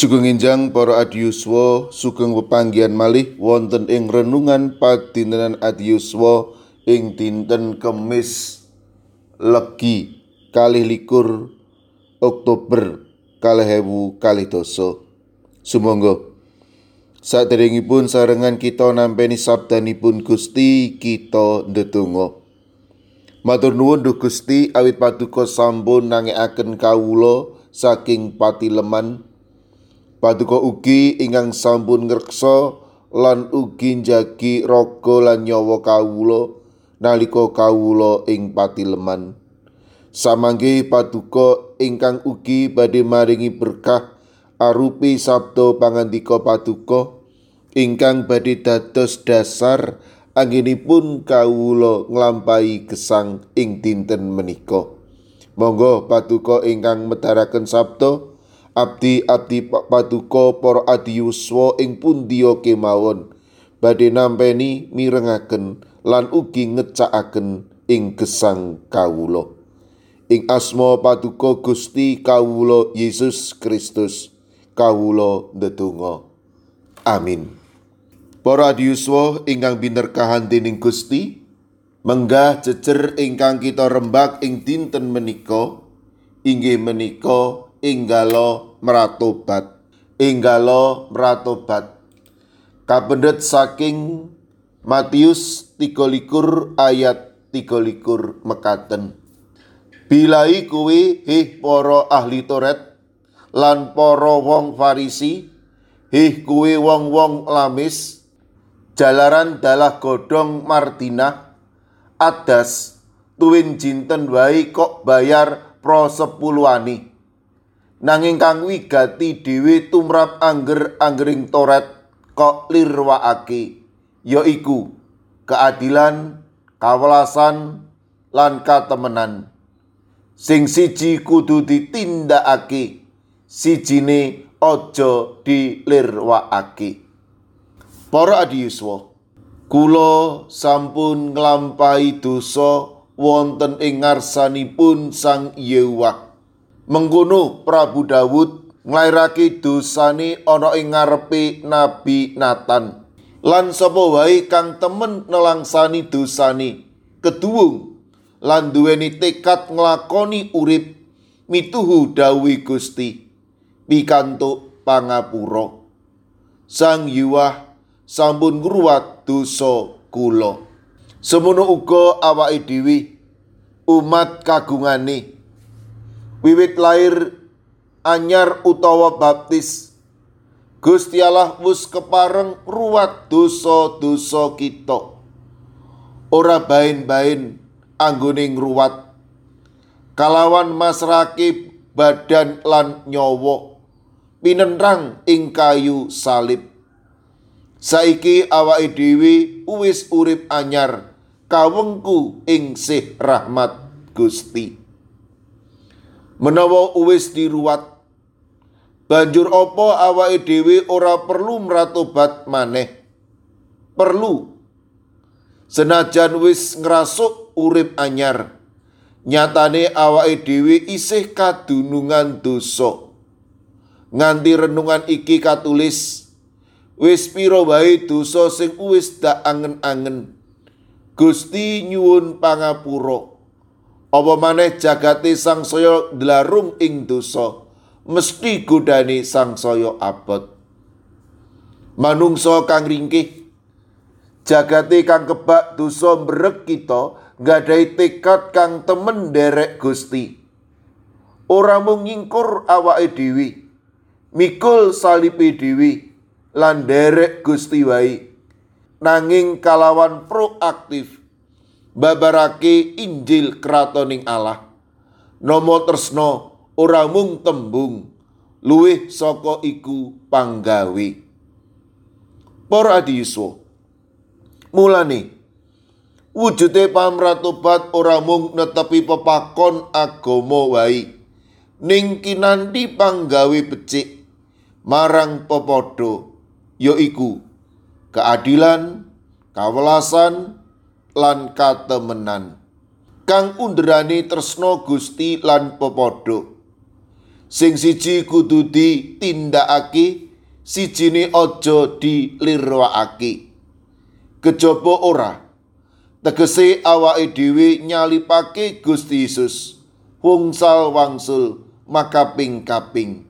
Sugeng enjang para adiyuswa sugeng pepanggihan malih wonten ing renungan padintenan adiyuswa ing dinten Kemis Legi kalih likur Oktober kalih ewu kalih doso. Sumangga Saderengipun sarengan kita nampeni sabdanipun Gusti kita ndedonga. Matur nuwun Gusti awit paduka sampun nangekaken kawula saking patileman Paduka ugi ingkang sampun ngreksa lan ugi njagi raga lan nyawa kawula nalika kawula ing patileman. Samangke paduka ingkang ugi badhe maringi berkah arupi sabda pangandika paduka ingkang badhe dados dasar anggenipun kawula nglampahi gesang ing dinten menika. Monggo paduka ingkang medharaken sabda abdi-abdi paduka para adiyuswa ing pundiya kemawon badhe nampeni mirengaken lan ugi ngecakaken ing gesang kawula. Ing asma paduka Gusti kawula Yesus Kristus kawula ndedonga. Amin. Para adiyuswa ingkang binerkahan dening Gusti, menggah jejer ingkang kita rembak ing dinten menika inggih menika inggalo meratobat. Inggalo meratobat. Kapendet saking Matius 13 ayat 13 mekaten. Bilai kuwi hih para ahli Toret lan para wong Farisi hih kuwi wong-wong lamis jalaran dalah godhong Martina adas tuwin jinten wae kok bayar pro sepuluhani nanging kang wigati dhewe tumrap angger-anggering toret kok lirwaake yaiku keadilan kawelasan lan katemenan sing siji kudu ditindakake sijine aja dilirwakake. Para adiyuswa, kula sampun nglampahi dosa wonten ing ngarsanipun Sang Yewah. Mengkono Prabu Dawud nglairake dosane ana ing ngarepe Nabi Nathan. Lan sapa wae kang temen nelangsani dosane keduwung lan duweni tekad nglakoni urip mituhu dawuh Gusti. pikantuk pangapura Sang Yuwah sampun ngruwat dosa kula semono uga awake dhewe umat kagungane wiwit lair anyar utawa baptis Gusti Allah wis kepareng ruwat dosa-dosa kita ora bain-bain anggone ngruwat kalawan masrake badan lan nyawa pinenrang ing kayu salib. Saiki awake dhewe wis urip anyar kawengku ing sih rahmat Gusti. Menawa wis diruwat. Banjur apa awake dhewe ora perlu mratobat maneh. Perlu. Senajan wis ngrasuk urip anyar nyatane awake dhewe isih kadunungan dosa. Nganti renungan iki katulis wis pira wae dosa sing wis dak angen-angen? Gusti nyuwun pangapura apa maneh jagate sangsaya dlarung ing dosa? Mesti godane sangsaya abot. Manungsa kang ringkih jagate kang kebak dosa mbrek kita nggadahi tekad kang temen derek Gusti. Ora mung ngingkur awake dhewe mikul salipi dhewe lan derek Gusti wae. Nanging kalawan proaktif babarake Injil kratoning Allah. Nomo tresno ora mung tembung luwih saka iku panggawe. Para adiyuswa mulane wujude pamratobat ora mung netepi pepakon agama wae ning kinanti panggawe becik marang pepodo yaiku keadilan, kawelasan, lan katemenan. Kang underani tresno Gusti lan pepodo. Sing siji kudu ditindakake, sijine aja dilirwakake. Kejaba ora. Tegese awake dhewe nyalipake Gusti Yesus. Wungsal wangsul makaping-kaping.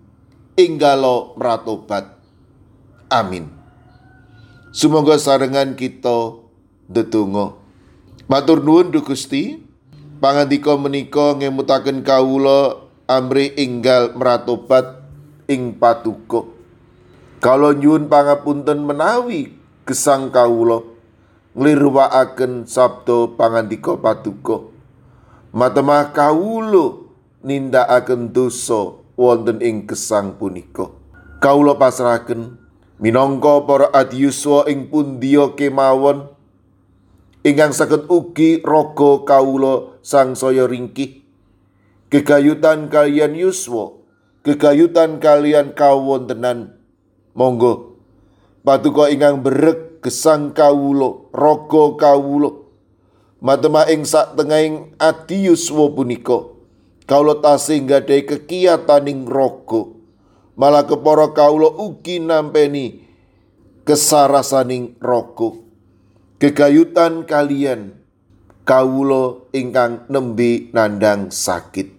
Inggalo meratobat. Amin. Semoga sarengan kita ndedonga. Matur nuwun Duh Gusti, pangandika menika ngemutaken kawula amri inggal meratobat ing patuko. Kalau nyuwun pangapunten menawi gesang kawula nglirwakaken sabda pangandika patuko. Matemah kawula nindakaken dosa wonten ing gesang punika. Kawula pasrahaken minangka para adiyuswa ing pundiya kemawon ingkang saged ugi raga kawula sangsaya ringkih. Gegayutan kalian yuswa gegayutan kalian kawontenan. Monggo. Patuko ingkang berek gesang kawula raga kawula. Matema ing sak tengahing adi yuswa punika kawula tasih nggadahi kekiyataning raga. Malah kepara kawula ugi nampeni kesarasaning raga gegayutan kalian kawulo ingkang nembe nandang sakit.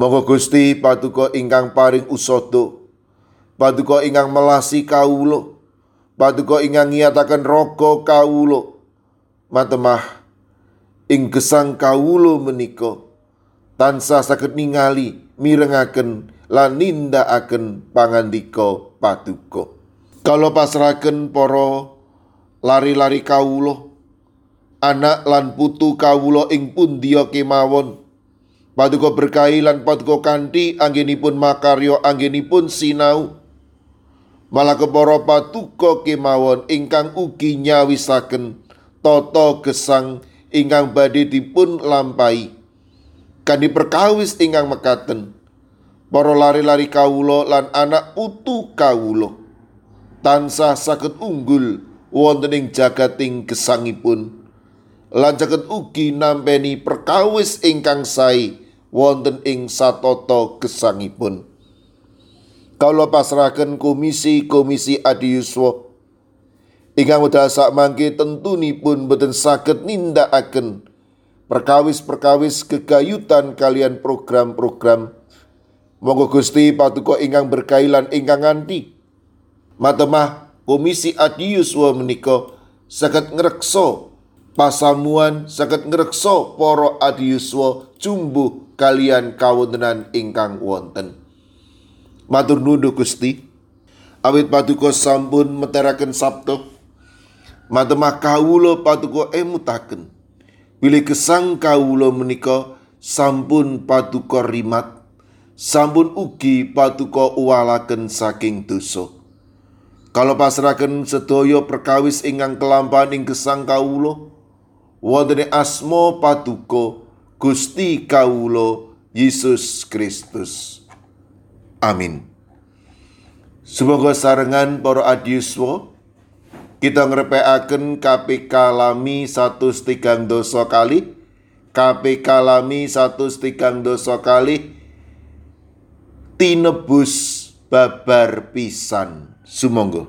Monggo Gusti patuko ingkang paring usodo, patuko ingkang melasi kawulo, patuko ingkang ngiyataken raga kawulo, matemah ing gesang kawulo menika tansah saged ningali mirengaken lan nindakaken pangandika patuko. Kalau pasraken para lari-lari kawulo anak lan putu kawulo ing pundia kemawon. Paduka berkahi lan paduka kanthi anggenipun makarya anggenipun sinau. Malah kepara patuko kemawon ingkang ugi nyawisaken tata gesang ingkang badhe dipun lampahi. Kanthi perkawis ingkang mekaten para lari-lari kawulo lan anak putu kawulo tansah saged unggul wonten ing jagating gesangipun. Lan ugi nampeni perkawis ingkang sae wonten ing satata gesangipun. Kawula pasrahaken komisi-komisi adiyuswa ingkang wedal sak mangke tentunipun boten saged nindakaken perkawis-perkawis kegayutan kalian program-program. Monggo Gusti patuko ingkang berkailan ingkang nganti. Matemah Komisi Adiuswa menika saged ngrekso pasamuan saged ngrekso para Adiuswa jumbuh kalian kawontenan ingkang wonten. Matur nuwun Gusti. Awit paduka sampun meteraken sabda Matemah kawula paduka emutaken Bilih gesang kawula menika sampun paduka rimat sampun ugi paduka uwalaken saking dosa. Kalau pasraken sedaya perkawis ingkang kelampahan ing gesang kawula wonten asma patuko Gusti kawula Yesus Kristus. Amin. Semoga sarengan para adiyuswa kita ngrepekaken KPK lami satu tigang dosa kali KPK lami satu tigang dosa kali tinebus babar pisan sumangga